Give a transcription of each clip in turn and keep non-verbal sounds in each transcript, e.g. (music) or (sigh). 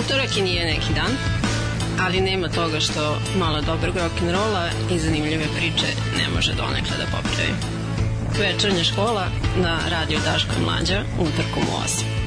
Utorak i nije neki dan, ali nema toga što malo dobrog rock'n'rolla i zanimljive priče ne može donekle da popravi. Večernja škola na radio Daško Mlađa utorkom u 8.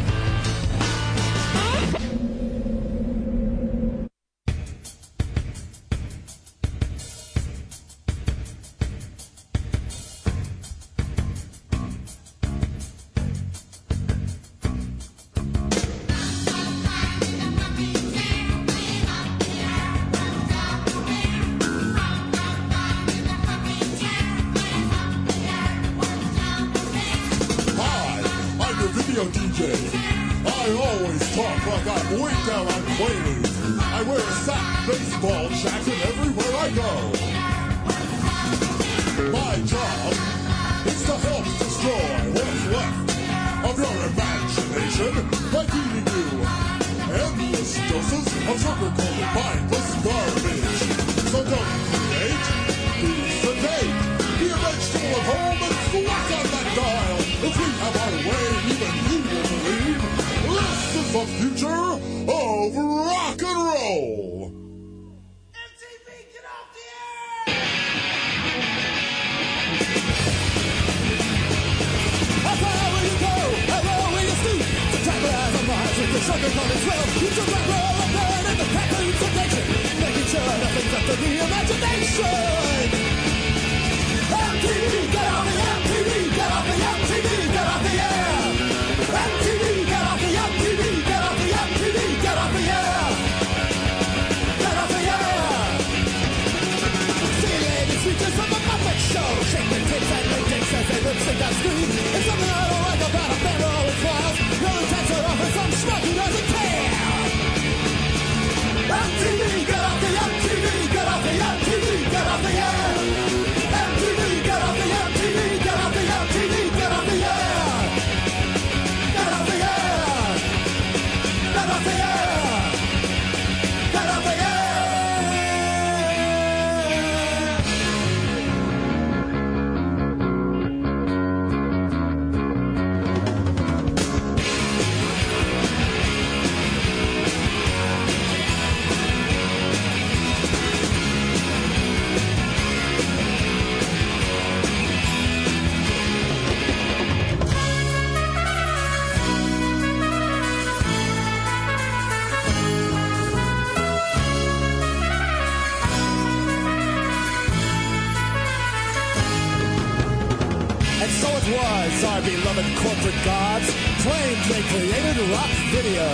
created rock video,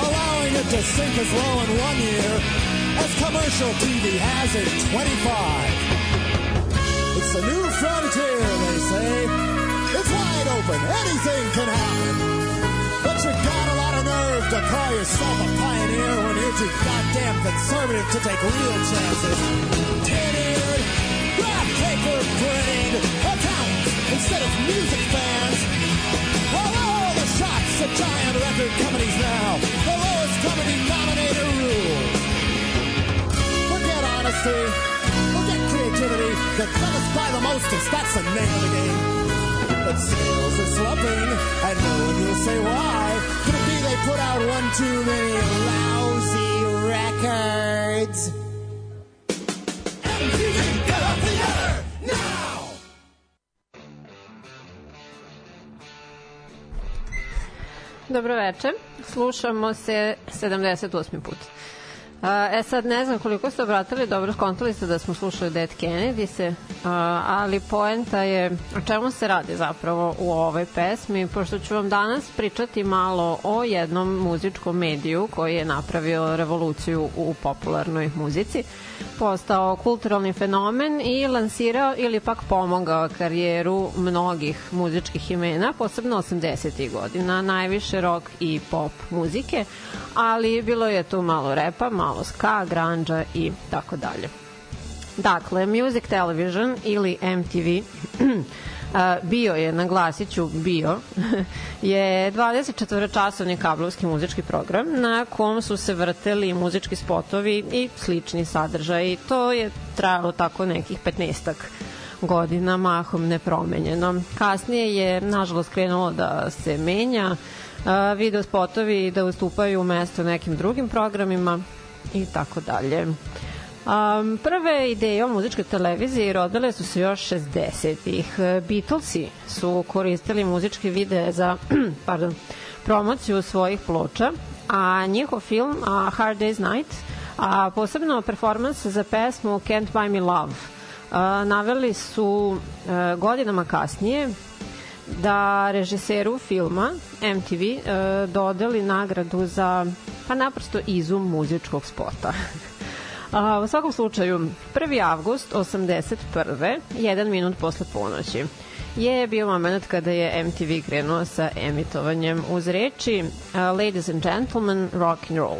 allowing it to sink as low in one year as commercial TV has in 25. It's a new frontier, they say. It's wide open. Anything can happen. But you got a lot of nerve to call yourself a pioneer when you're too goddamn conservative to take real chances. Tin-eared, rock paper printed accounts instead of music fans the giant record companies now. The lowest common denominator rule. Forget honesty. Forget creativity. The cleverest by the mostest. That's the name of the game. But sales are slumping, and no one will say why. Could it be they put out one too many lousy records? Dobro veče. Slušamo se 78. put. E sad ne znam koliko ste obratili, dobro skontali ste da smo slušali Dead Kennedy se, ali poenta je o čemu se radi zapravo u ovoj pesmi, pošto ću vam danas pričati malo o jednom muzičkom mediju koji je napravio revoluciju u popularnoj muzici postao kulturalni fenomen i lansirao ili pak pomogao karijeru mnogih muzičkih imena, posebno 80. godina, najviše rock i pop muzike, ali bilo je tu malo repa, malo ska, granđa i tako dalje. Dakle, Music Television ili MTV (clears throat) bio je, naglasiću bio, (laughs) je 24-časovni kablovski muzički program na kom su se vrteli muzički spotovi i slični sadržaji. To je trajalo tako nekih 15 godina mahom nepromenjeno. Kasnije je nažalost krenulo da se menja video spotovi da ustupaju mesto nekim drugim programima i tako dalje. Um, prve ideje o muzičkoj televiziji rodile su se još 60-ih. Beatlesi su koristili muzičke videe za (clears throat) pardon, promociju svojih ploča, a njihov film a Hard Day's Night, a posebno performans za pesmu Can't Buy Me Love, a, naveli su a, godinama kasnije da režiseru filma MTV a, dodeli nagradu za pa naprosto izum muzičkog spota. (laughs) A, u svakom slučaju, 1. avgust 81. jedan minut posle ponoći je bio moment kada je MTV krenuo sa emitovanjem uz reči uh, Ladies and Gentlemen, Rock and Roll.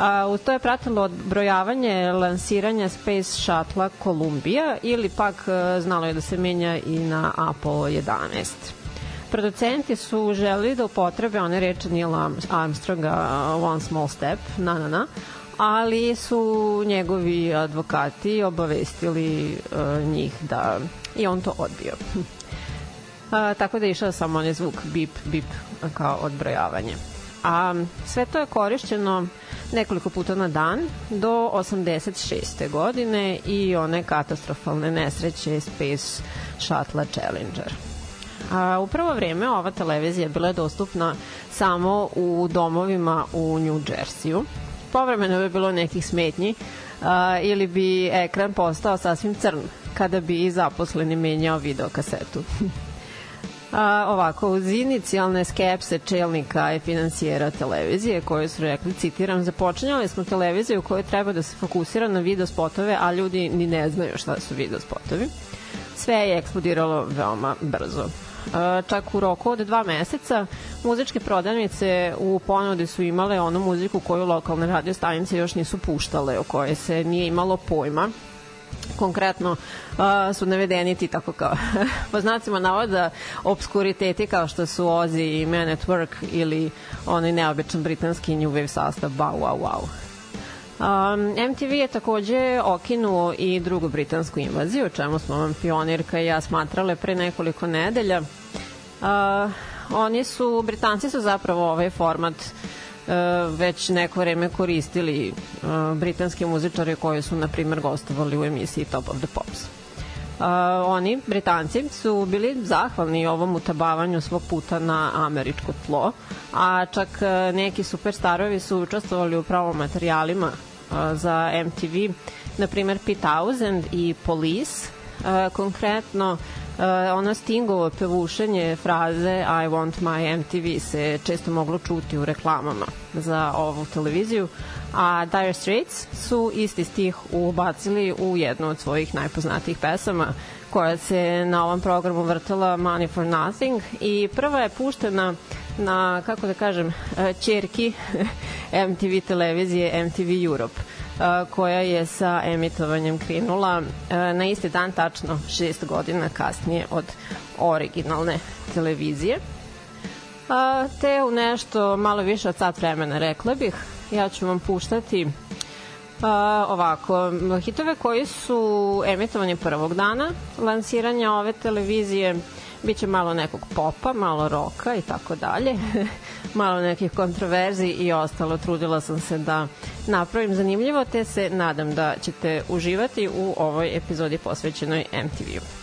Uh, uz to je pratilo odbrojavanje lansiranja Space Shuttle Columbia ili pak uh, znalo je da se menja i na Apollo 11. Producenti su želeli da upotrebe one reče Neil Armstronga uh, One Small Step, na na na, ali su njegovi advokati obavestili uh, njih da i on to odbio. A, (laughs) tako da je išao samo onaj zvuk bip, bip kao odbrojavanje. A sve to je korišćeno nekoliko puta na dan do 86. godine i one katastrofalne nesreće Space Shuttle Challenger. A, u prvo vreme ova televizija bila je dostupna samo u domovima u New Jerseyu. Povremeno bi bilo nekih smetnji a, ili bi ekran postao sasvim crn kada bi zaposleni menjao videokasetu. (laughs) A, ovako, uz inicijalne skepse čelnika i financijera televizije koje su rekli, citiram, započinjali smo televiziju koja treba da se fokusira na video spotove, a ljudi ni ne znaju šta su video spotovi. Sve je eksplodiralo veoma brzo. A, čak u roku od dva meseca muzičke prodavnice u ponudi su imale onu muziku koju lokalne radio stanice još nisu puštale, o kojoj se nije imalo pojma konkretno uh, su navedeni ti tako kao (laughs) po znacima navoda obskuriteti kao što su Ozzy i Man at Work ili onaj neobičan britanski New Wave sastav Bow Wow Wow. Um, MTV je takođe okinuo i drugu britansku invaziju, čemu smo vam pionirka i ja smatrale pre nekoliko nedelja. Uh, oni su, Britanci su zapravo ovaj format uh, već neko vreme koristili e, britanski muzičari koji su, na primer, gostovali u emisiji Top of the Pops. Uh, oni, Britanci, su bili zahvalni ovom utabavanju svog puta na američko tlo, a čak neki superstarovi su učestvovali u pravom materijalima za MTV, na primer P-1000 i Police, uh, konkretno uh, ono Stingovo pevušenje fraze I want my MTV se često moglo čuti u reklamama za ovu televiziju, a Dire Straits su isti stih ubacili u jednu od svojih najpoznatijih pesama koja se na ovom programu vrtela Money for Nothing i prva je puštena na, kako da kažem, čerki (laughs) MTV televizije MTV Europe koja je sa emitovanjem krenula na isti dan tačno šest godina kasnije od originalne televizije. Te u nešto malo više od sat vremena rekla bih, ja ću vam puštati Pa, ovako, hitove koji su emitovani prvog dana lansiranja ove televizije biće malo nekog popa, malo roka i tako dalje, (laughs) malo nekih kontroverzi i ostalo. Trudila sam se da napravim zanimljivo, te se nadam da ćete uživati u ovoj epizodi posvećenoj MTV-u.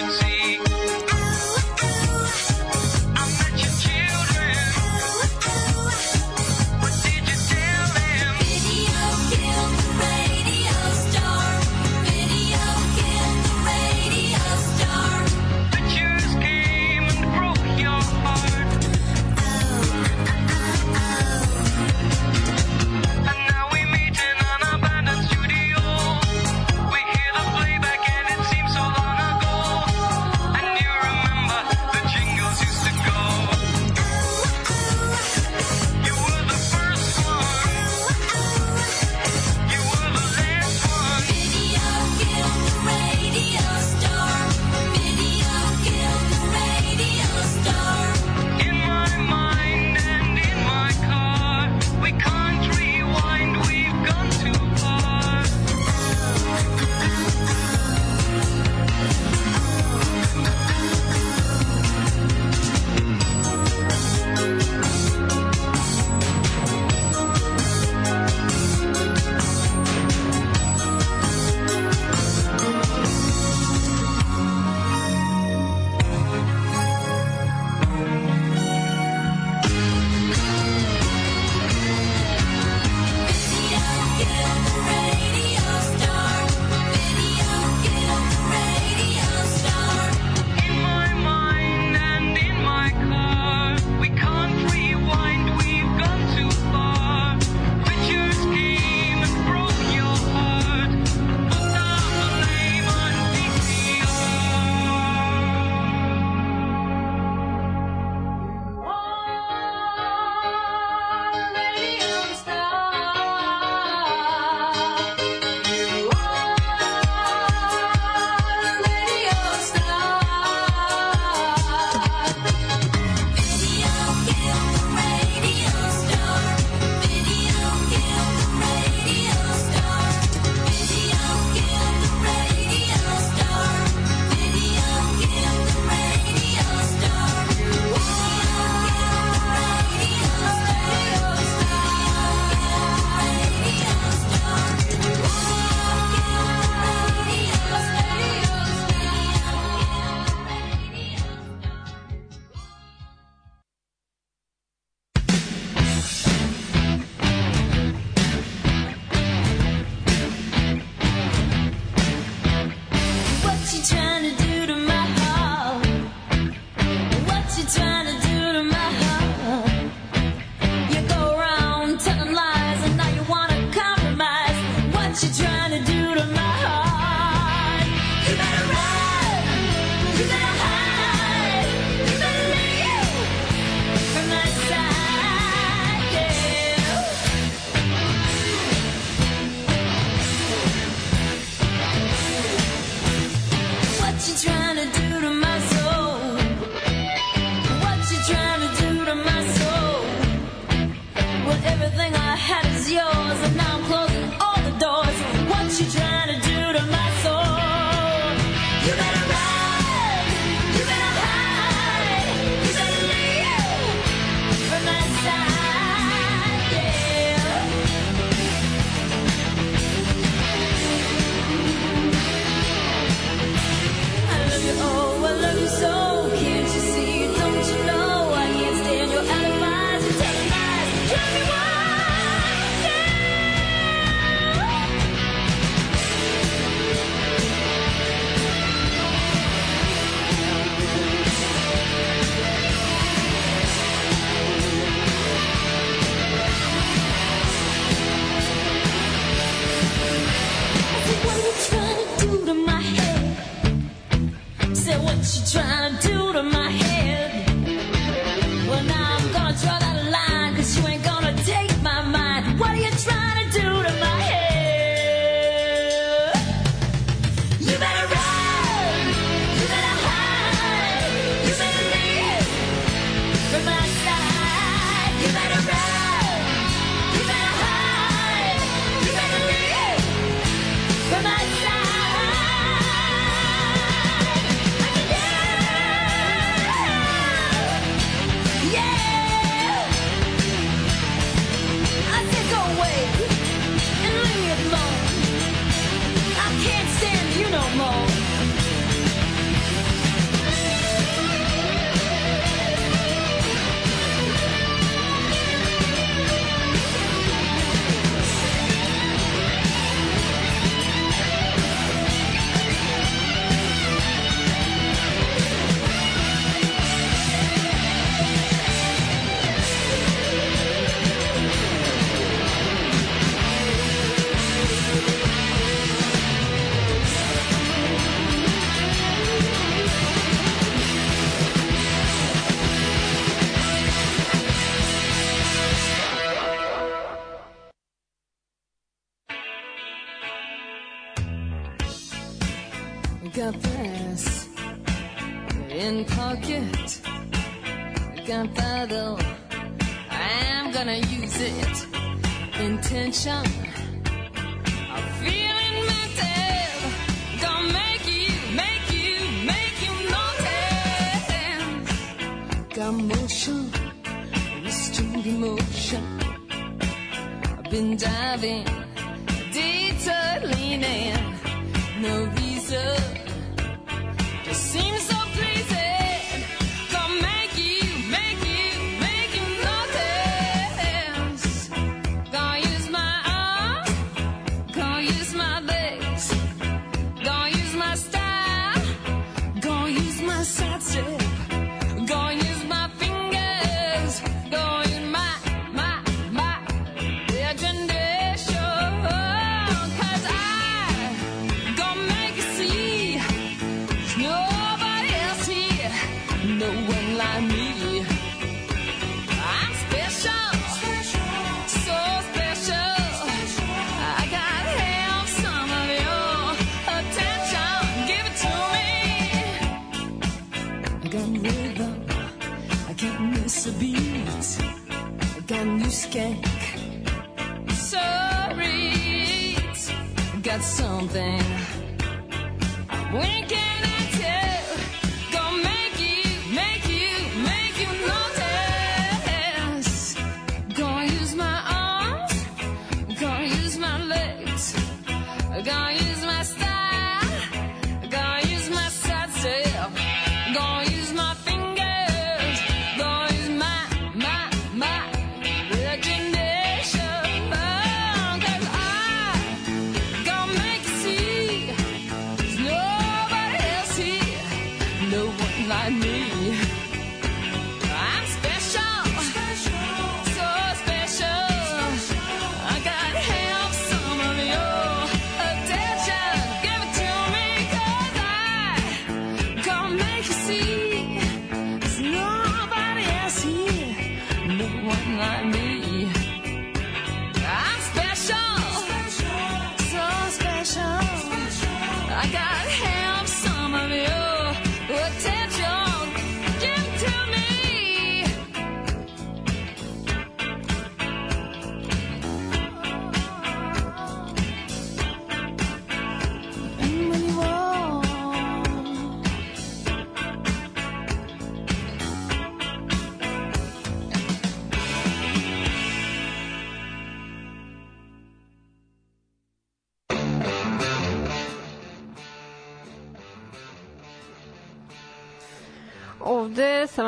frequency.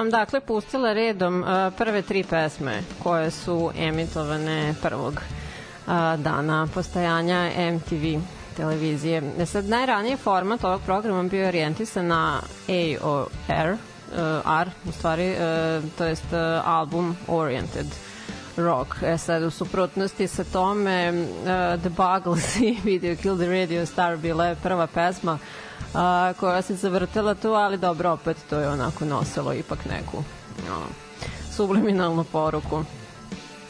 Vam dakle pustila redom uh, prve tri pesme koje su emitovane prvog uh, dana postajanja MTV televizije. E sad, najraniji format ovog programa bio orijentisan na AOR, uh, R, u stvari, uh, to jest uh, album oriented rock. E sad, u suprotnosti sa tome, uh, The Buggles (laughs) i Video Kill the Radio Star bila je prva pesma a, koja se zavrtela tu, ali dobro, opet to je onako nosilo ipak neku no, subliminalnu poruku.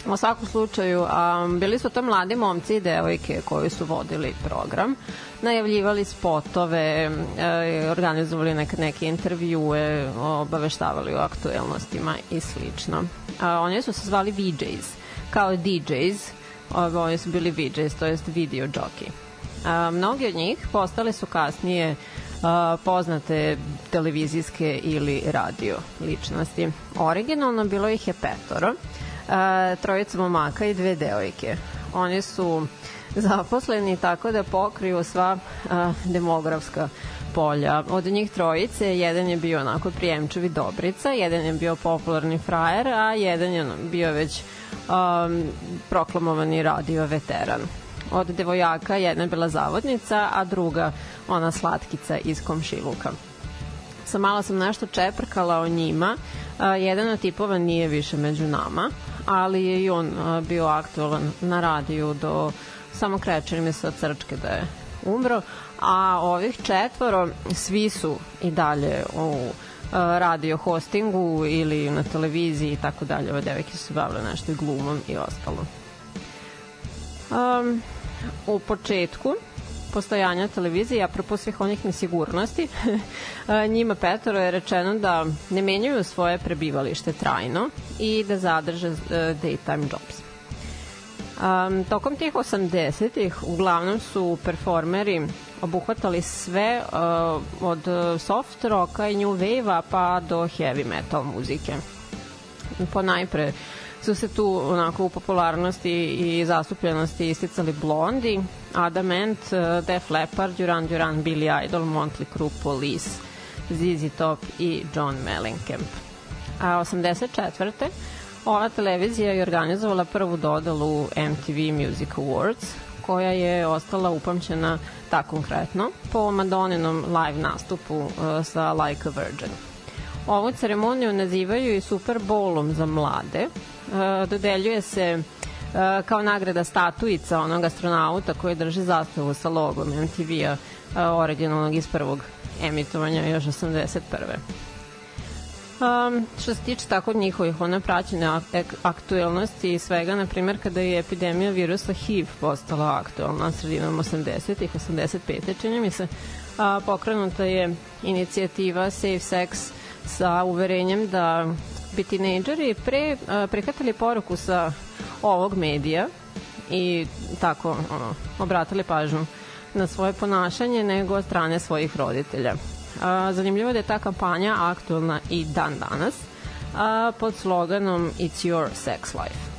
U svakom slučaju, a, bili su to mladi momci i devojke koji su vodili program, najavljivali spotove, e, organizovali neke, neke intervjue, obaveštavali o aktuelnostima i slično. A, oni su se zvali VJs, kao DJs, oni su bili VJs, to jest video jockey. A, mnogi od njih postale su kasnije a, poznate televizijske ili radio ličnosti. Originalno bilo ih je petoro, a, trojica momaka i dve devojke. Oni su zaposleni tako da pokriju sva a, demografska polja. Od njih trojice, jedan je bio onako prijemčevi Dobrica, jedan je bio popularni frajer, a jedan je bio već um, proklamovani radio veteran od devojaka jedna je bila zavodnica, a druga ona slatkica iz komšiluka. Sa malo sam nešto čeprkala o njima. A, jedan od tipova nije više među nama, ali je i on a, bio aktualan na radiju do samo kreće mi se od crčke da je umro, a ovih četvoro svi su i dalje u radio hostingu ili na televiziji i tako dalje. Ove devojke su se bavile nešto i glumom i ostalo. Um, u početku postojanja televizije, apropo svih onih nesigurnosti, (laughs) njima petoro je rečeno da ne menjaju svoje prebivalište trajno i da zadrže uh, daytime jobs. Um, tokom tih 80-ih uglavnom su performeri obuhvatali sve uh, od soft rocka i new wave-a pa do heavy metal muzike. Po najpre su se tu onako u popularnosti i zastupljenosti isticali Blondi, Adamant, eh, Def Leppard, Duran Duran, Billy Idol, Motley Crue, Police, ZZ Top i John Mellencamp. A 84. ova televizija je organizovala prvu dodalu MTV Music Awards, koja je ostala upamćena tako konkretno po Madoninom live nastupu uh, sa Like a Virgin. Ovu ceremoniju nazivaju i Super Bowlom za mlade, dodeljuje se e, kao nagrada statuica onog astronauta koji drži zastavu sa logom MTV-a e, originalnog iz prvog emitovanja još 81. Um, što se tiče tako njihovih one praćene aktuelnosti i svega, na primjer kada je epidemija virusa HIV postala aktualna sredinom 80-ih, 85. čini mi se, a, pokrenuta je inicijativa Safe Sex sa uverenjem da bi tinejdžeri pre uh, prihvatili poruku sa ovog medija i tako ono, obratili pažnju na svoje ponašanje nego od strane svojih roditelja. A, zanimljivo je da je ta kampanja aktualna i dan danas a, pod sloganom It's your sex life.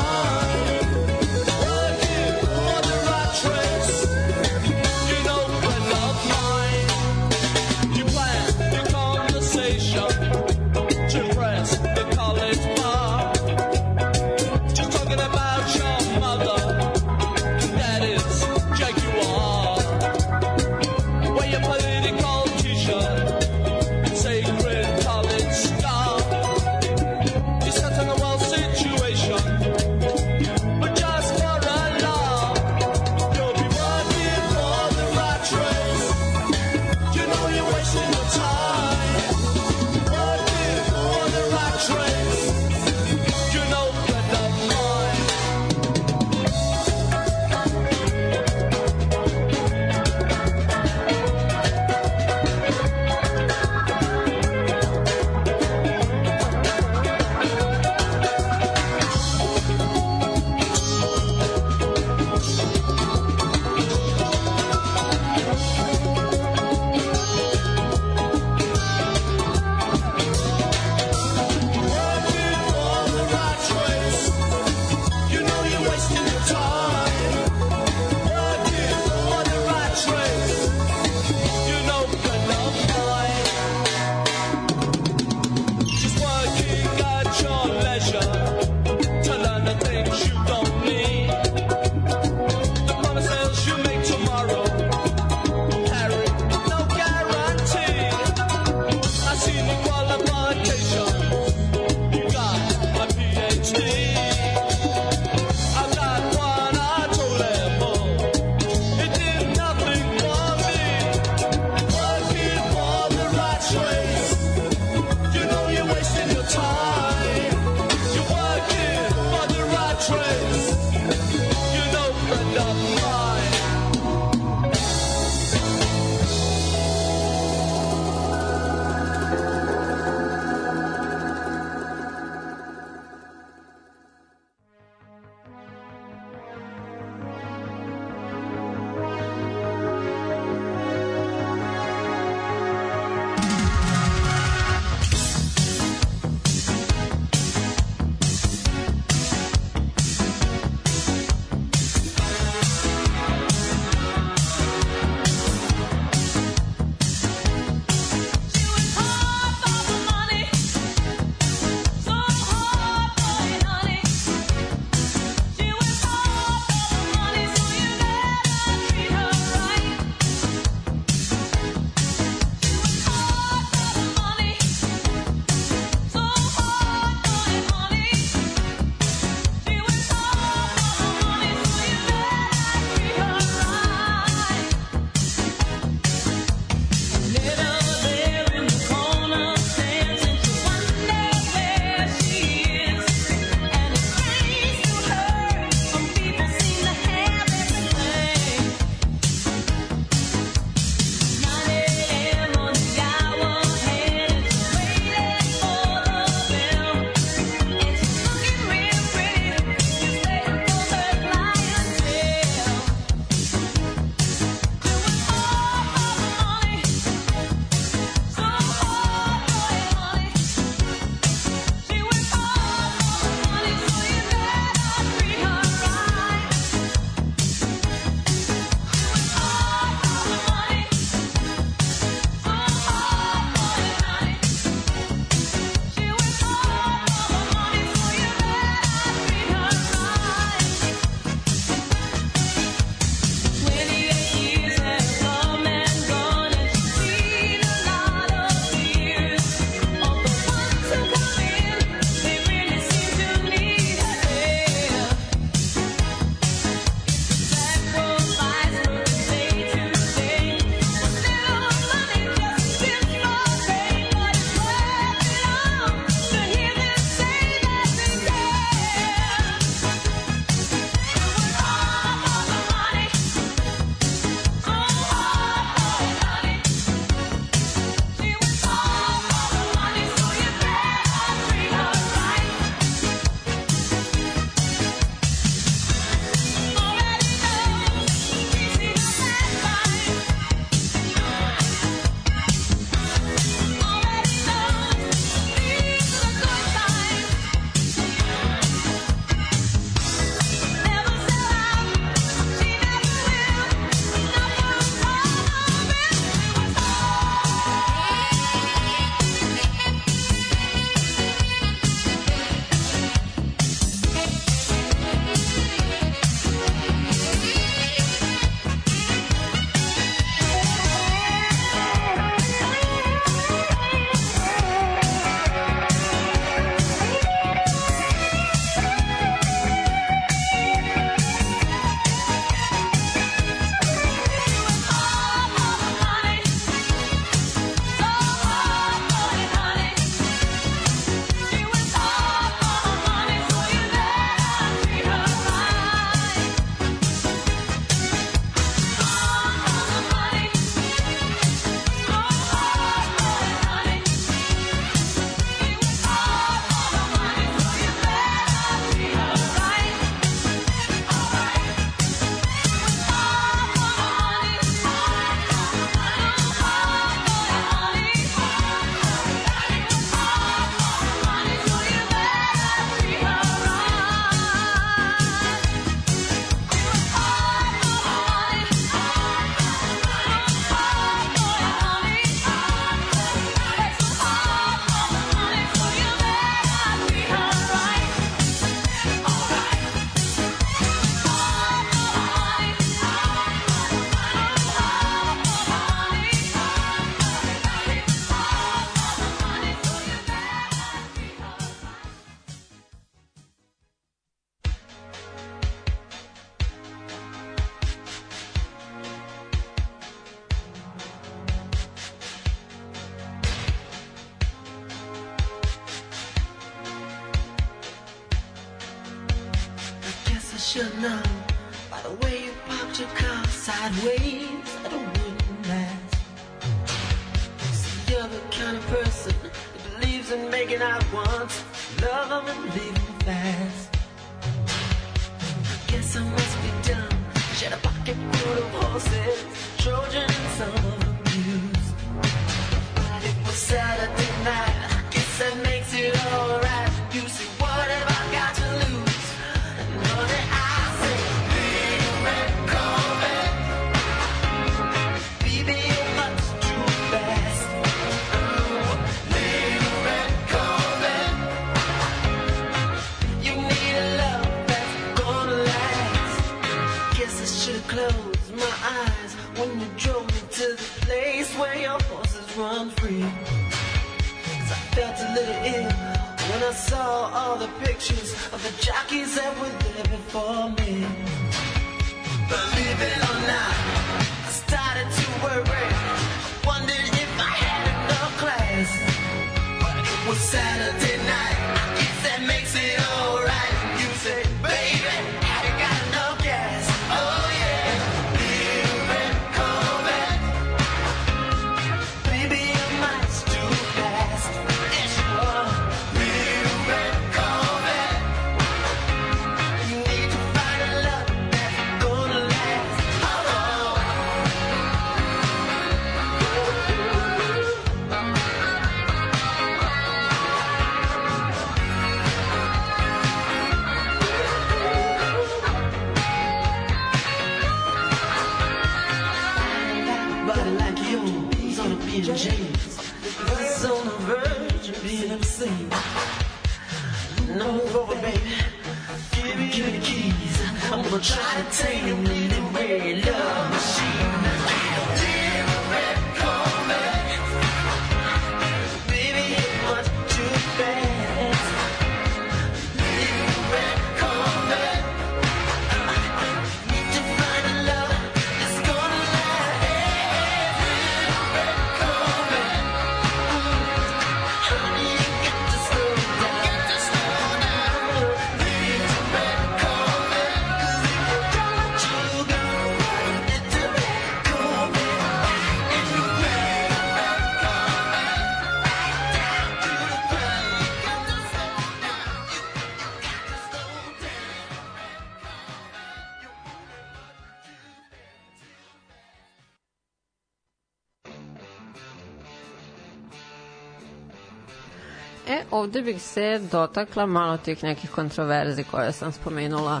Ovde bih se dotakla malo tih nekih kontroverzi koje sam spomenula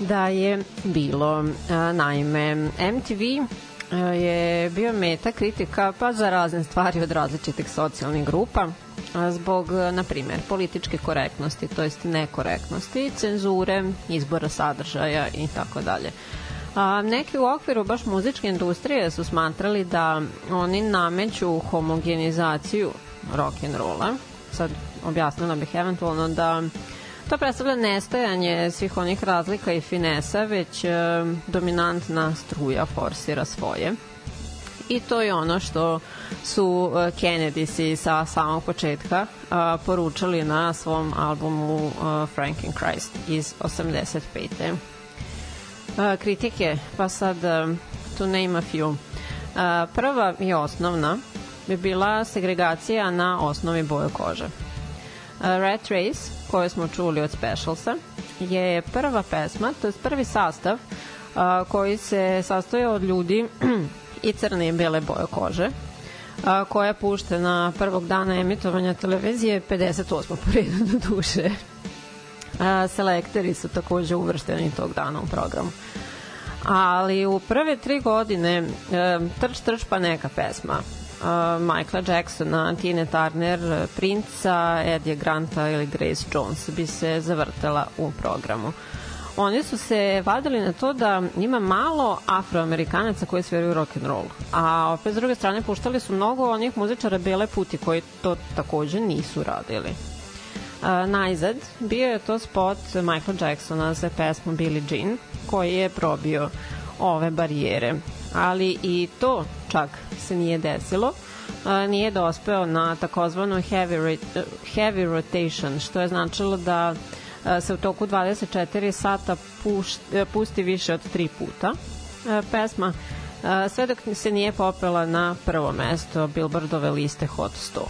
da je bilo. Naime, MTV a, je bio meta kritika pa za razne stvari od različitih socijalnih grupa zbog, na primer, političke korektnosti, to jest nekorektnosti, cenzure, izbora sadržaja i tako dalje. A, neki u okviru baš muzičke industrije su smatrali da oni nameću homogenizaciju rock'n'rolla. Sad objasnila bih eventualno da to predstavlja nestajanje svih onih razlika i finesa, već e, dominantna struja forsira svoje. I to je ono što su e, Kennedys sa samog početka e, poručali na svom albumu e, Franken Christ iz 85. E, kritike, pa sad to name a few. Prva i osnovna bi bila segregacija na osnovi boje kože. E, Rat Race, koju smo čuli od Specialsa, je prva pesma, to je prvi sastav a, koji se sastoje od ljudi (clears throat) i crne i bele boje kože, a, koja je puštena prvog dana emitovanja televizije 58. po redu do duše. A, selektori su takođe uvršteni tog dana u programu. Ali u prve tri godine e, trč trč pa neka pesma uh, Michaela Jacksona, Tine Turner, Princa, Eddie Granta ili Grace Jones bi se zavrtela u programu. Oni su se vadili na to da ima malo afroamerikanaca koji sviraju rock and roll. A opet s druge strane puštali su mnogo onih muzičara bele puti koji to takođe nisu radili. Uh, najzad bio je to spot Michael Jacksona za pesmu Billie Jean koji je probio ove barijere. Ali i to čak se nije desilo. Nije dospeo na takozvanu heavy, heavy rotation, što je značilo da e, se u toku 24 sata puš, e, pusti više od tri puta e, pesma, e, sve dok se nije popela na prvo mesto Billboardove liste Hot 100.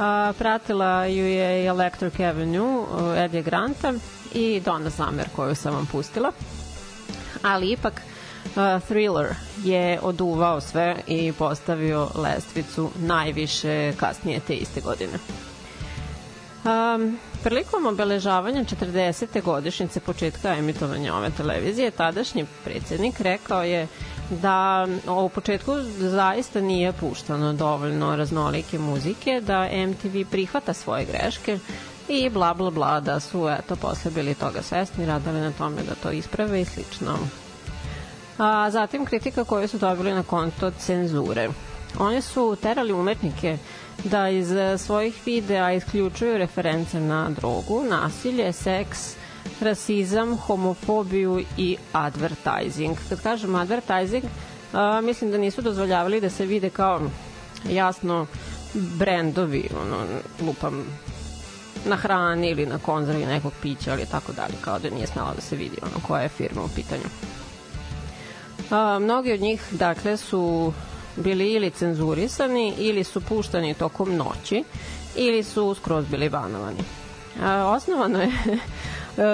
A, pratila ju je Electric Avenue uh, Eddie Granta i Donna Summer koju sam vam pustila. Ali ipak uh, Thriller je oduvao sve i postavio lestvicu najviše kasnije te iste godine. Um, prilikom obeležavanja 40. godišnjice početka emitovanja ove televizije, tadašnji predsednik rekao je da u početku zaista nije puštano dovoljno raznolike muzike, da MTV prihvata svoje greške i bla bla bla da su eto posle bili toga svesni, radili na tome da to isprave i slično. A zatim kritika koju su dobili na konto cenzure. Oni su terali umetnike da iz eh, svojih videa isključuju reference na drogu, nasilje, seks, rasizam, homofobiju i advertising. Kad kažem advertising, a, mislim da nisu dozvoljavali da se vide kao jasno brendovi, ono, lupam, na hrani ili na konzervi nekog pića ili tako dalje, kao da nije smela da se vidi ono koja je firma u pitanju. A, mnogi od njih, dakle, su bili ili cenzurisani ili su puštani tokom noći ili su skroz bili banovani. A, osnovano je (laughs)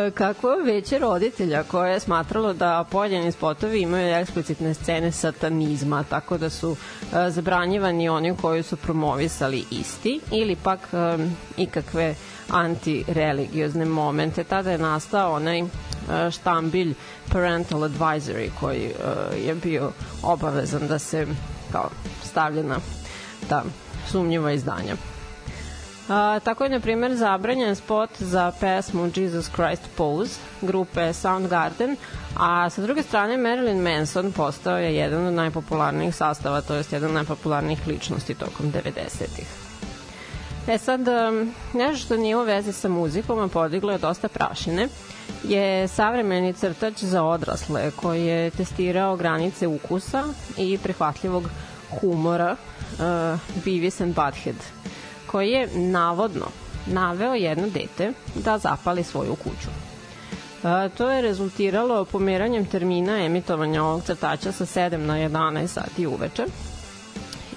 e, kako veće roditelja koje je smatralo da pojedini spotovi imaju eksplicitne scene satanizma, tako da su e, zabranjivani oni koji su promovisali isti ili pak e, ikakve antireligiozne momente. Tada je nastao onaj e, štambilj parental advisory koji e, je bio obavezan da se kao stavlja na ta sumnjiva izdanja. A, tako je, na primjer, zabranjen spot za pesmu Jesus Christ Pose grupe Soundgarden, a sa druge strane Marilyn Manson postao je jedan od najpopularnijih sastava, to jest jedan od najpopularnijih ličnosti tokom 90-ih. E sad, um, nešto što nije u vezi sa muzikom, a podiglo je dosta prašine, je savremeni crtač za odrasle koji je testirao granice ukusa i prihvatljivog humora uh, Beavis and Butthead koji je navodno naveo jedno dete da zapali svoju kuću. E, to je rezultiralo pomeranjem termina emitovanja ovog crtača sa 7 na 11 sati uveče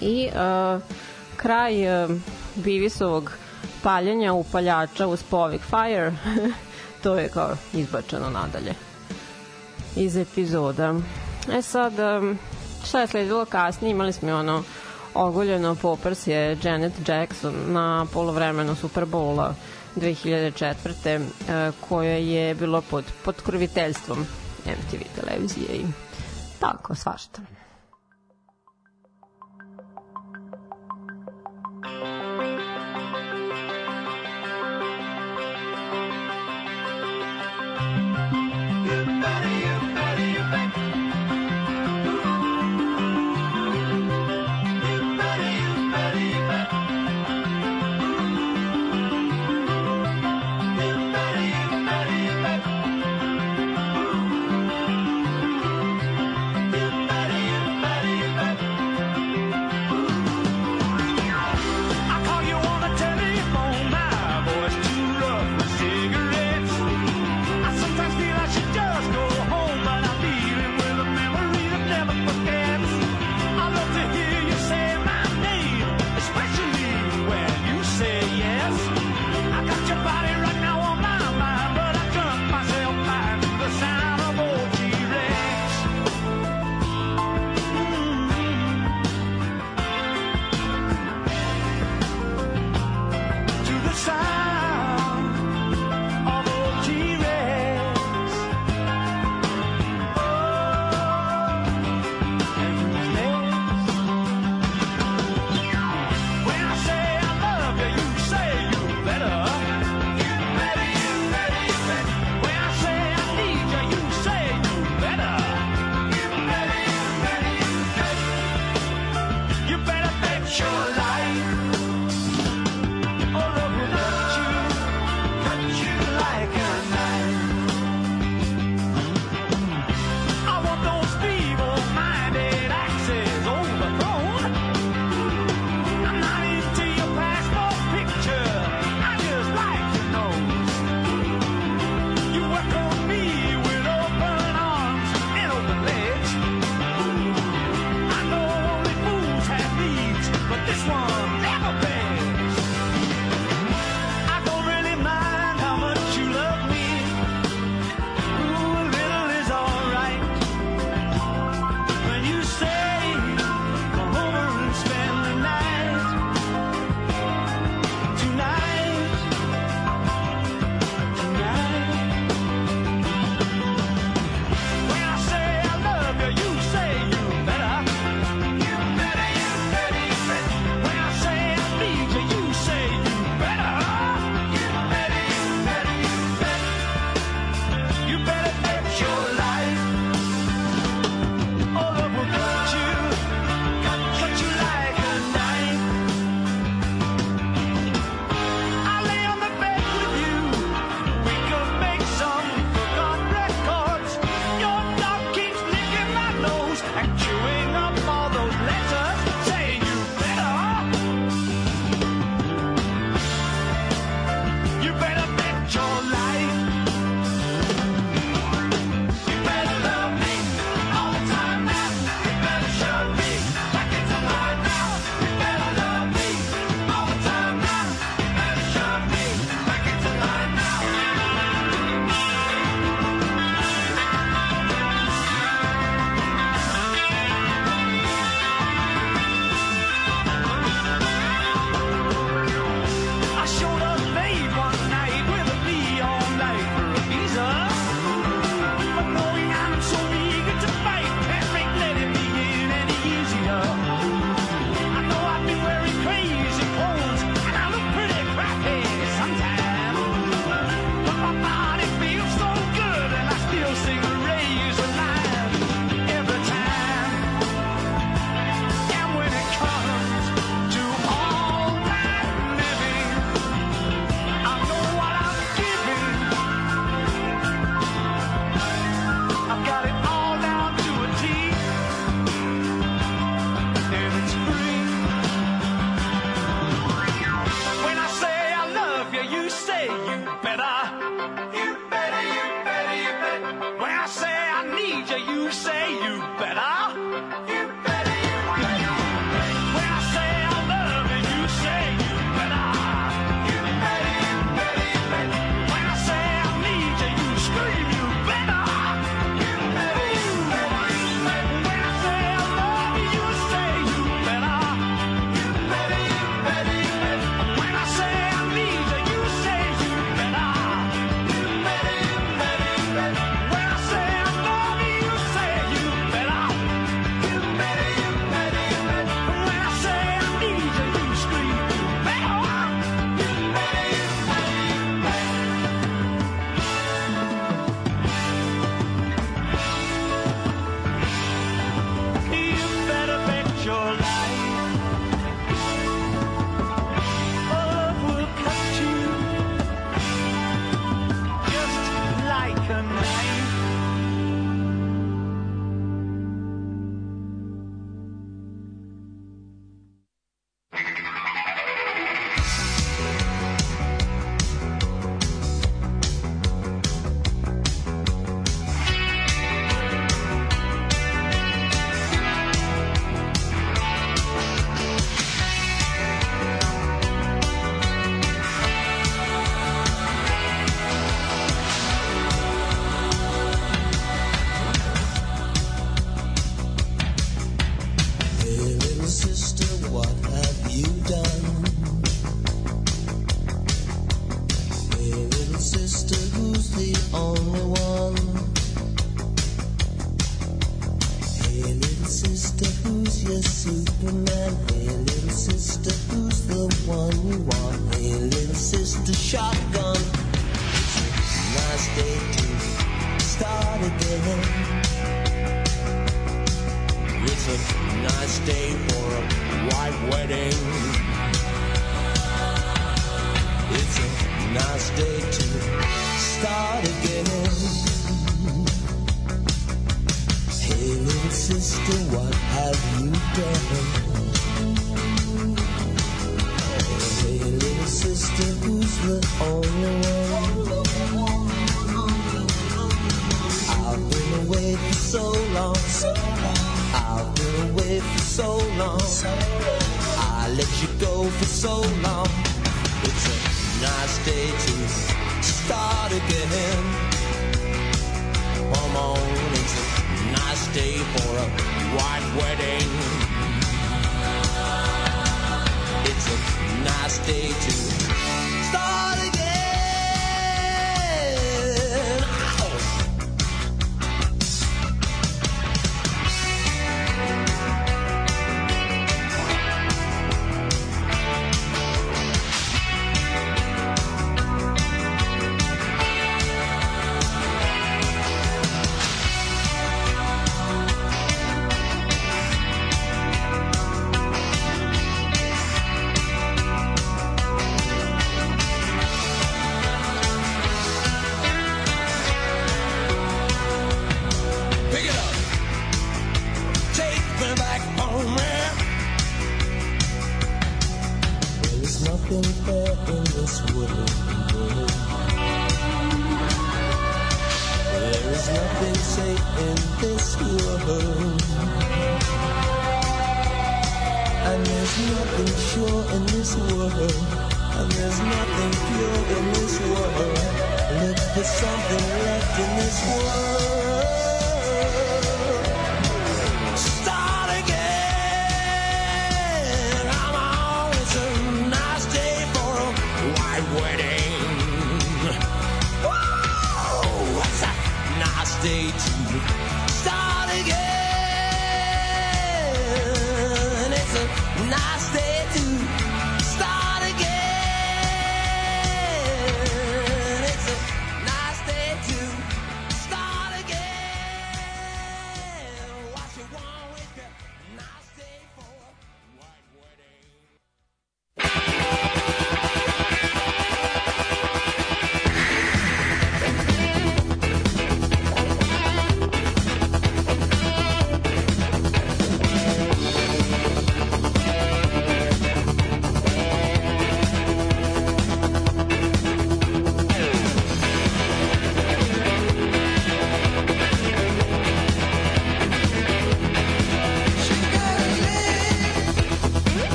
i e, kraj e, Bivisovog paljenja upaljača uz povik Fire (laughs) to je kao izbačeno nadalje iz epizoda. E sad, šta je sledilo kasnije? Imali smo ono ogoljeno poprsje Janet Jackson na polovremenu Superbola 2004. e, koje je bilo pod, pod krviteljstvom MTV televizije i tako svašta.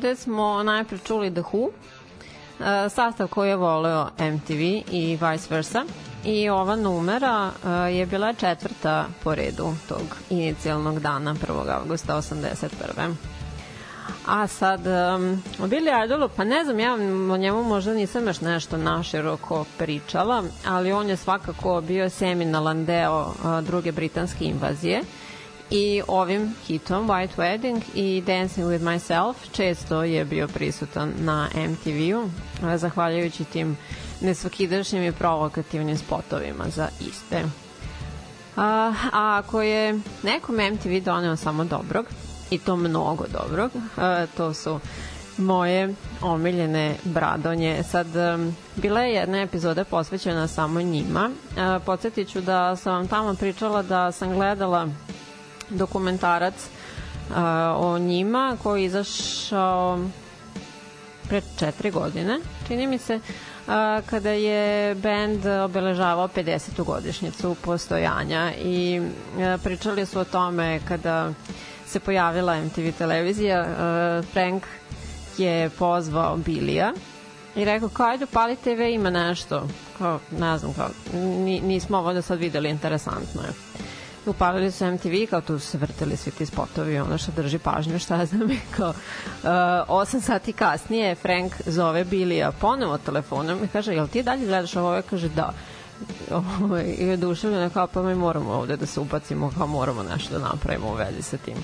Ovde smo najpre čuli The Who, e, sastav koji je voleo MTV i vice versa. I ova numera e, je bila četvrta po redu tog inicijalnog dana 1. augusta 81. A sad, um, o Billy Idolu, pa ne znam, ja o njemu možda nisam još nešto naširoko pričala, ali on je svakako bio seminalan deo uh, druge britanske invazije i ovim hitom White Wedding i Dancing with Myself često je bio prisutan na MTV-u, zahvaljujući tim nesvakidašnjim i provokativnim spotovima za iste. A, a ako je nekom MTV doneo samo dobrog, i to mnogo dobrog, a, to su moje omiljene bradonje. Sad, um, bila je jedna epizoda posvećena samo njima. A, podsjetit ću da sam vam tamo pričala da sam gledala dokumentarac a, o njima koji je izašao pre četiri godine, čini mi se, a, kada je band obeležavao 50. godišnjicu postojanja i a, pričali su o tome kada se pojavila MTV televizija, a, Frank je pozvao Bilija i rekao kao ajde pali TV ima nešto kao ne znam kao ni, nismo ovo da sad videli interesantno je upalili su MTV, kao tu su se vrteli svi ti spotovi, ono što drži pažnju, šta ja znam, (laughs) kao uh, 8 sati kasnije Frank zove Bilija ponovo telefonom i kaže, jel ti dalje gledaš ovo? Ovaj kaže, da. (laughs) Ovaj, I je duševljena kao, pa mi moramo ovde da se ubacimo, kao moramo nešto da napravimo u vezi sa tim.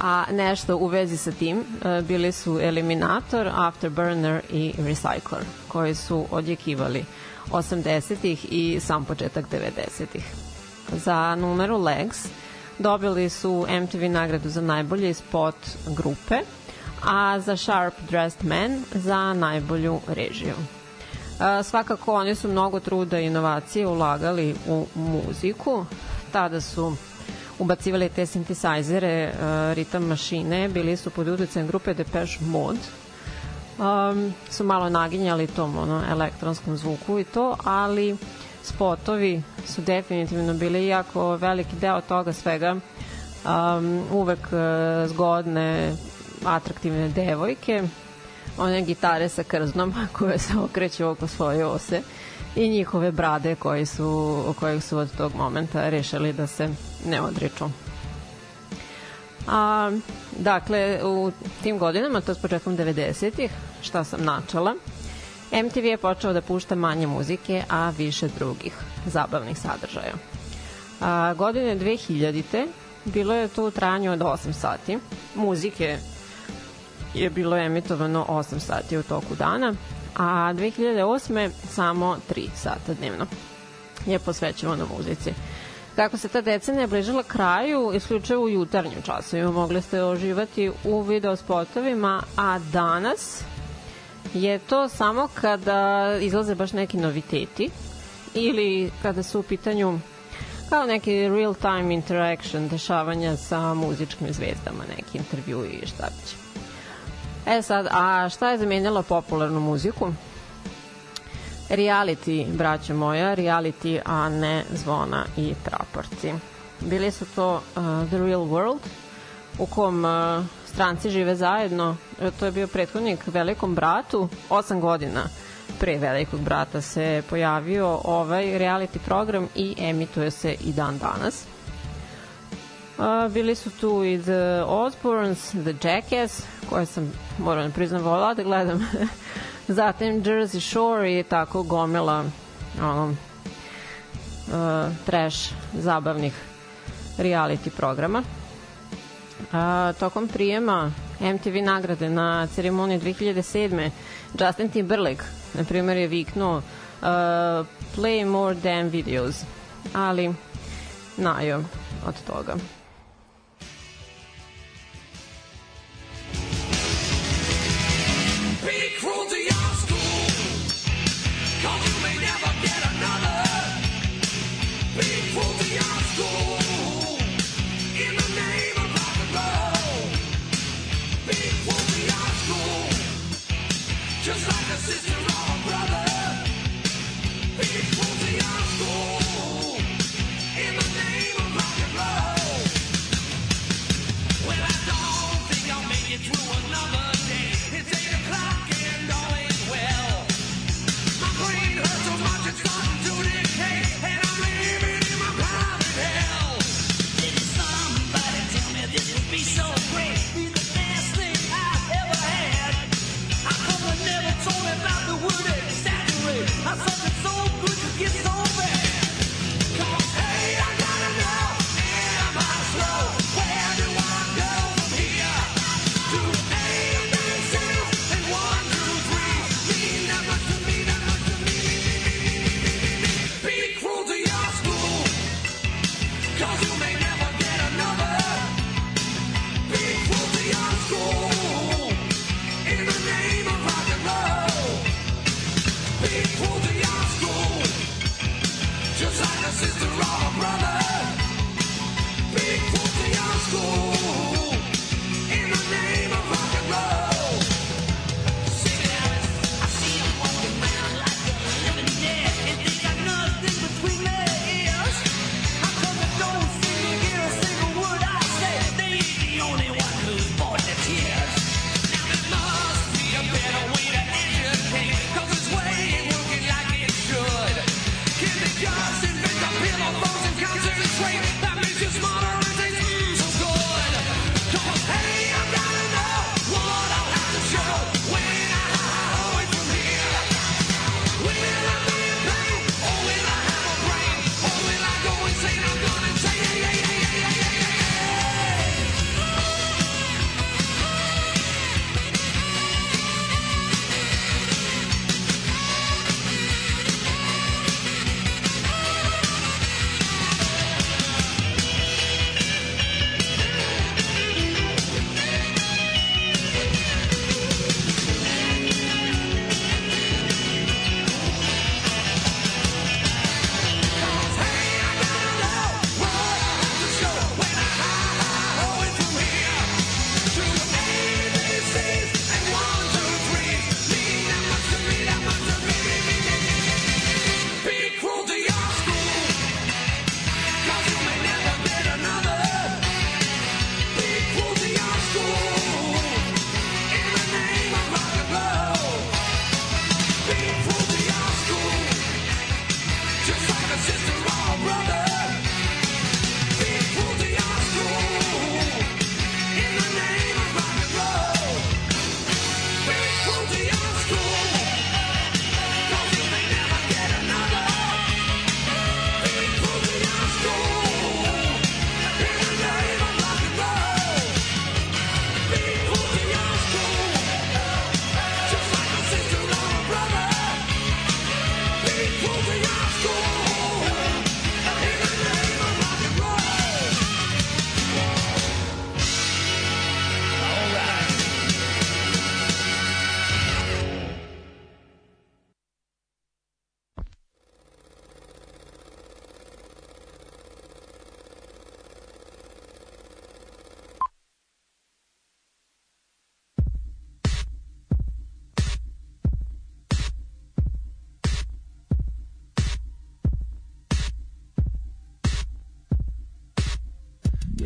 A nešto u vezi sa tim uh, bili su Eliminator, Afterburner i Recycler, koji su odjekivali 80-ih i sam početak 90-ih za numeru Legs dobili su MTV nagradu za najbolji spot grupe, a za Sharp Dressed Man za najbolju režiju. E, svakako oni su mnogo truda i inovacije ulagali u muziku. Tada su ubacivali te sintisajzere, uh, ritam mašine, bili su pod utjecajem grupe Depeche Mode. Um, su malo naginjali tom ono, elektronskom zvuku i to, ali spotovi su definitivno bili jako veliki deo toga svega um, uvek uh, zgodne atraktivne devojke one gitare sa krznom (laughs) koje se okreću oko svoje ose i njihove brade koji su, kojih su od tog momenta rešili da se ne odriču. A, dakle, u tim godinama, to je s početkom 90-ih, šta sam načela, MTV je počeo da pušta manje muzike, a više drugih zabavnih sadržaja. A, godine 2000. bilo je to u trajanju od 8 sati. Muzike je bilo emitovano 8 sati u toku dana, a 2008. samo 3 sata dnevno je posvećivano muzici. Kako se ta decenija bližila kraju, isključivo u jutarnjim časovima mogli ste oživati u video spotovima, a danas je to samo kada izlaze baš neki noviteti ili kada su u pitanju kao neki real time interaction dešavanja sa muzičkim zvezdama, neki intervju i šta će. E sad, a šta je zamenjalo popularnu muziku? Reality, braćo moja, reality, a ne zvona i traporci. Bili su to uh, The Real World, u kom uh, stranci žive zajedno. E, to je bio prethodnik Velikom bratu, osam godina pre Velikog brata se pojavio ovaj reality program i emituje se i dan danas. Uh, bili su tu i The Osbournes, The Jackass, koje sam, moram da priznam, volala da gledam. (laughs) Zatim Jersey Shore i tako gomila ono, uh, trash zabavnih reality programa. A, tokom prijema MTV nagrade na ceremoniji 2007. Justin Timberlake, na primjer, je viknuo uh, play more damn videos, ali najo od toga.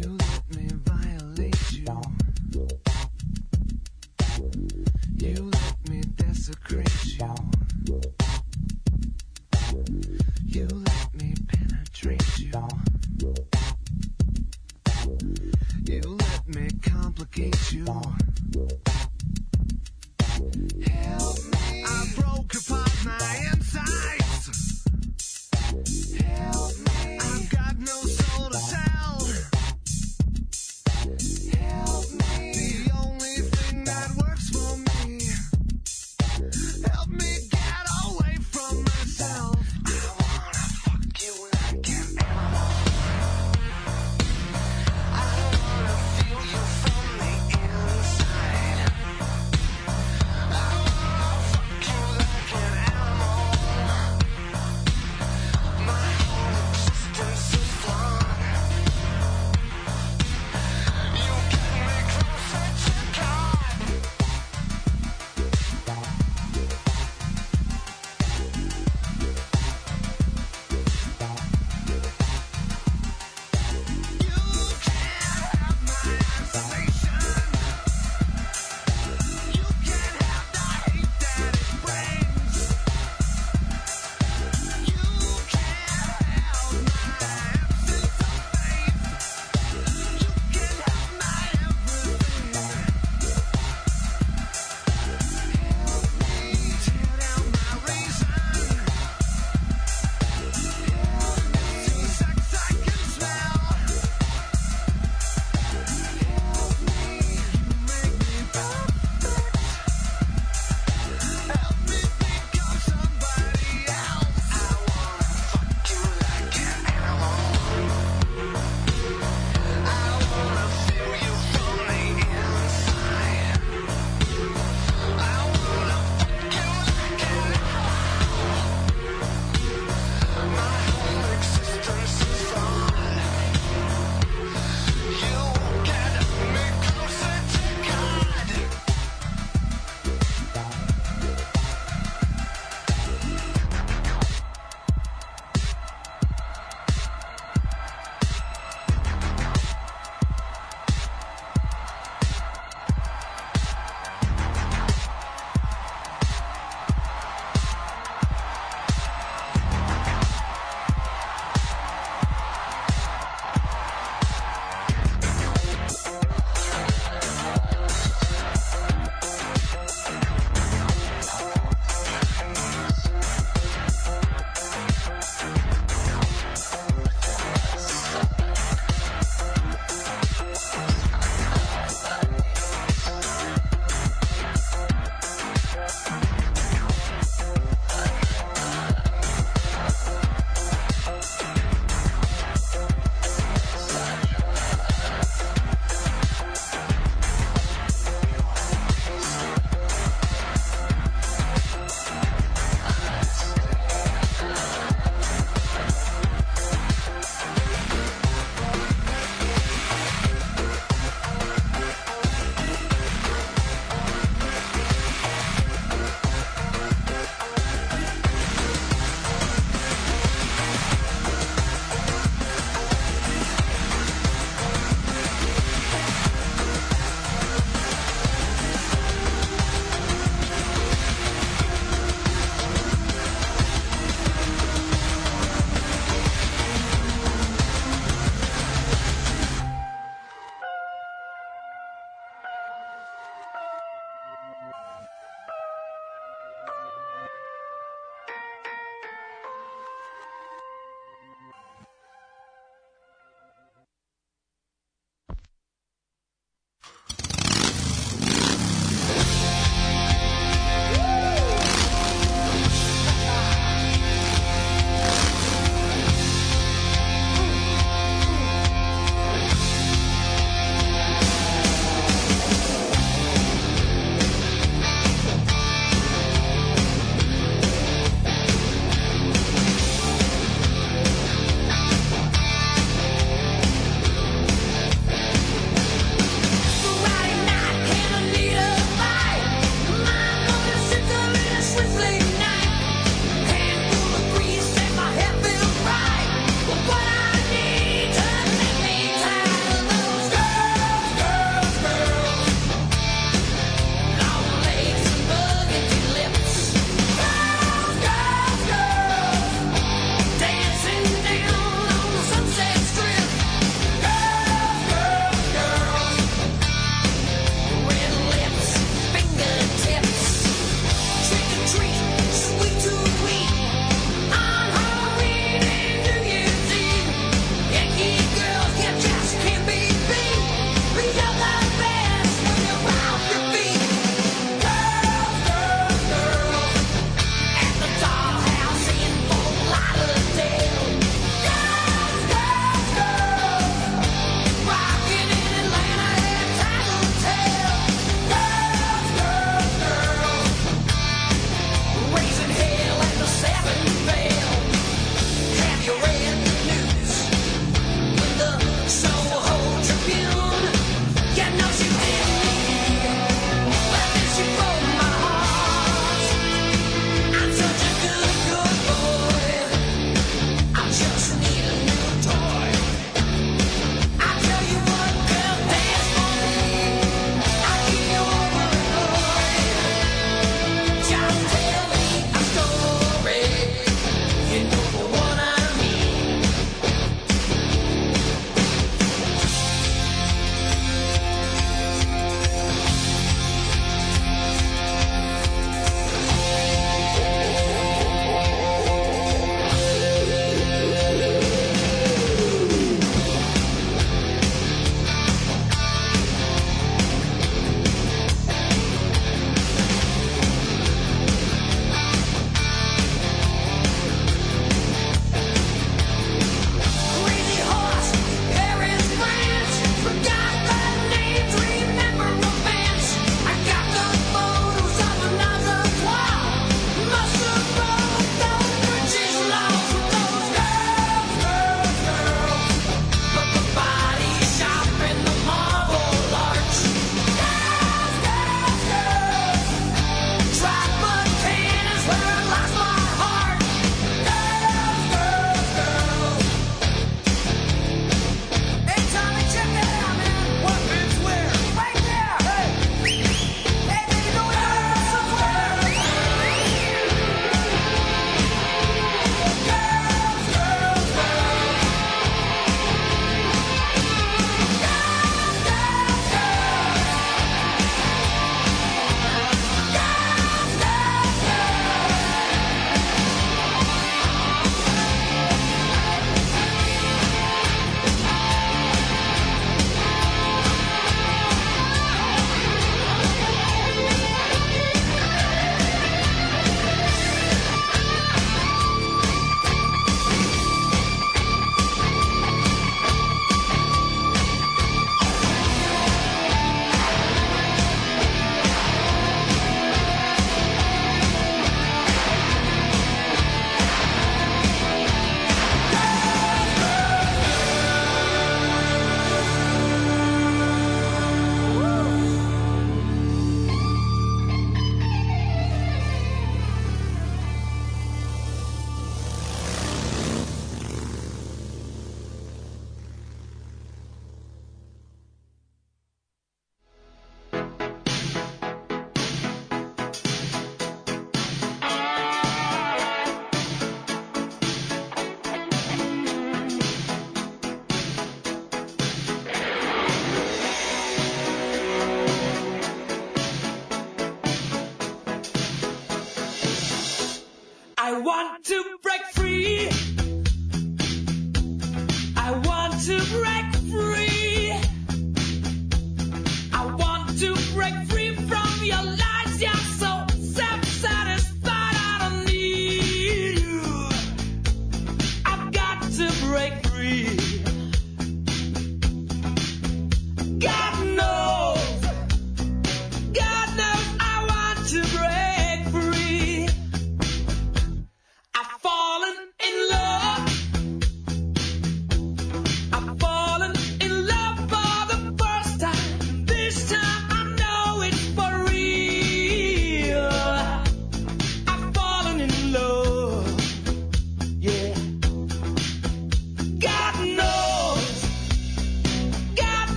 You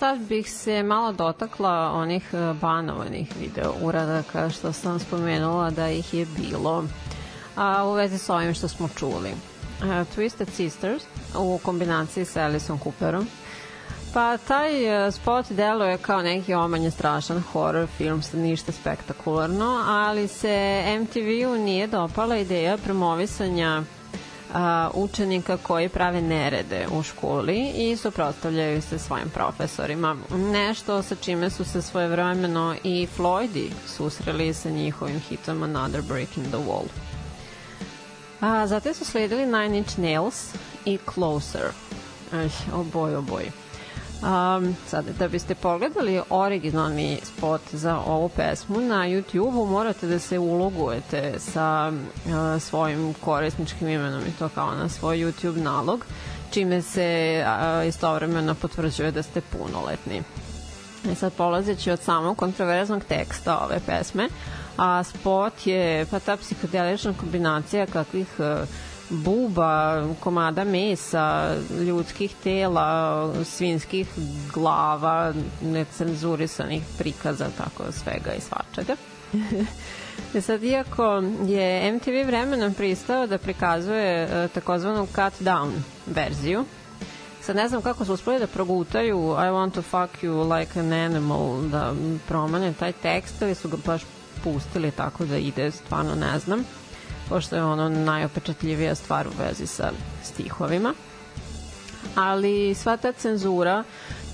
sad bih se malo dotakla onih e, banovanih video uradaka što sam spomenula da ih je bilo a, u vezi sa ovim što smo čuli. A, Twisted Sisters u kombinaciji sa Aliceom Cooperom Pa taj e, spot deluje kao neki omanje strašan horror film sa ništa spektakularno, ali se MTV-u nije dopala ideja promovisanja a, učenika koji prave nerede u školi i suprotstavljaju se svojim profesorima. Nešto sa čime su se svojevremeno i Floydi susreli sa njihovim hitom Another Brick in the Wall. A, zatim su sledili Nine Inch Nails i Closer. Aj, oboj, oboj. Um, sad, da biste pogledali originalni spot za ovu pesmu na YouTube-u morate da se ulogujete sa uh, svojim korisničkim imenom i to kao na svoj YouTube nalog, čime se uh, istovremeno potvrđuje da ste punoletni. E sad polazeći od samog kontroverznog teksta ove pesme, a spot je pa ta psihodelična kombinacija kakvih uh, buba, komada mesa, ljudskih tela, svinskih glava, necenzurisanih prikaza, tako svega i svačega. (laughs) E sad, iako je MTV vremenom pristao da prikazuje e, takozvanu cut down verziju, sad ne znam kako su uspeli da progutaju I want to fuck you like an animal, da promene taj tekst ili su ga baš pustili tako da ide, stvarno ne znam, pošto je ono najopečatljivija stvar u vezi sa stihovima. Ali sva ta cenzura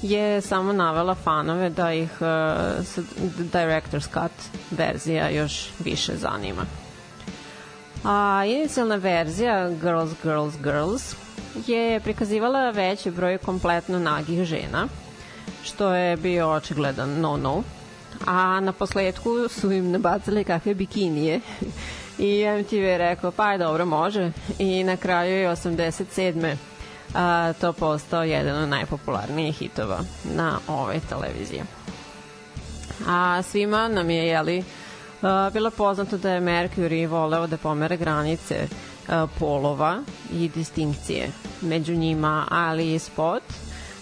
je samo navela fanove da ih uh, Director's Cut verzija još više zanima. A inicijalna verzija Girls, Girls, Girls je prikazivala veći broj kompletno nagih žena, što je bio očigledan no-no. A na posledku su im nabacali kakve bikinije i MTV je rekao pa je dobro može i na kraju je 87 a, to postao jedan od najpopularnijih hitova na ovoj televiziji. A svima nam je, jeli, a, bilo poznato da je Mercury voleo da pomere granice a, polova i distinkcije među njima, ali i spot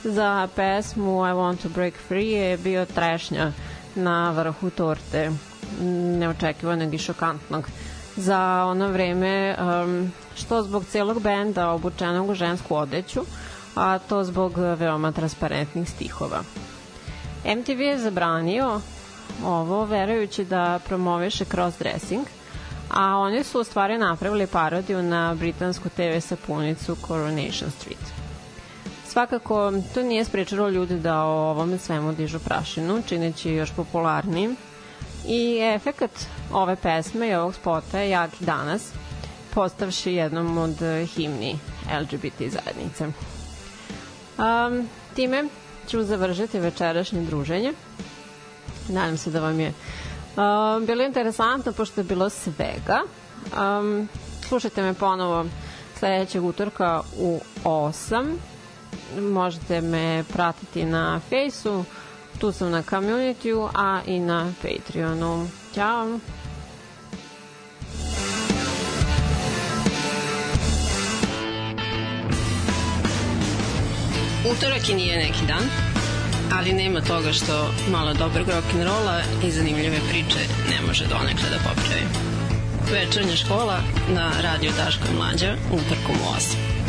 za pesmu I Want to Break Free je bio trešnja na vrhu torte neočekivanog i šokantnog za ono vreme um, što zbog celog benda obučenog u žensku odeću, a to zbog veoma transparentnih stihova. MTV je zabranio ovo verujući da promoviše cross-dressing, a oni su u stvari napravili parodiju na britansku TV sapunicu Coronation Street. Svakako, to nije sprečalo ljudi da o ovome svemu dižu prašinu, čineći još popularnijim. I efekat ove pesme i ovog spota je jak i danas, postavši jednom od himni LGBT zajednice. Um, time ću završiti večerašnje druženje. Nadam se da vam je um, bilo interesantno, pošto je bilo svega. Um, slušajte me ponovo sledećeg utorka u 8. Možete me pratiti na Fejsu, tu sam na community a i na Patreonu. Ćao! Utorak i nije neki dan, ali nema toga što malo dobrog rock'n'rolla i zanimljive priče ne može donekle da popravi. Večernja škola na radio Daško Mlađa utorkom u 8.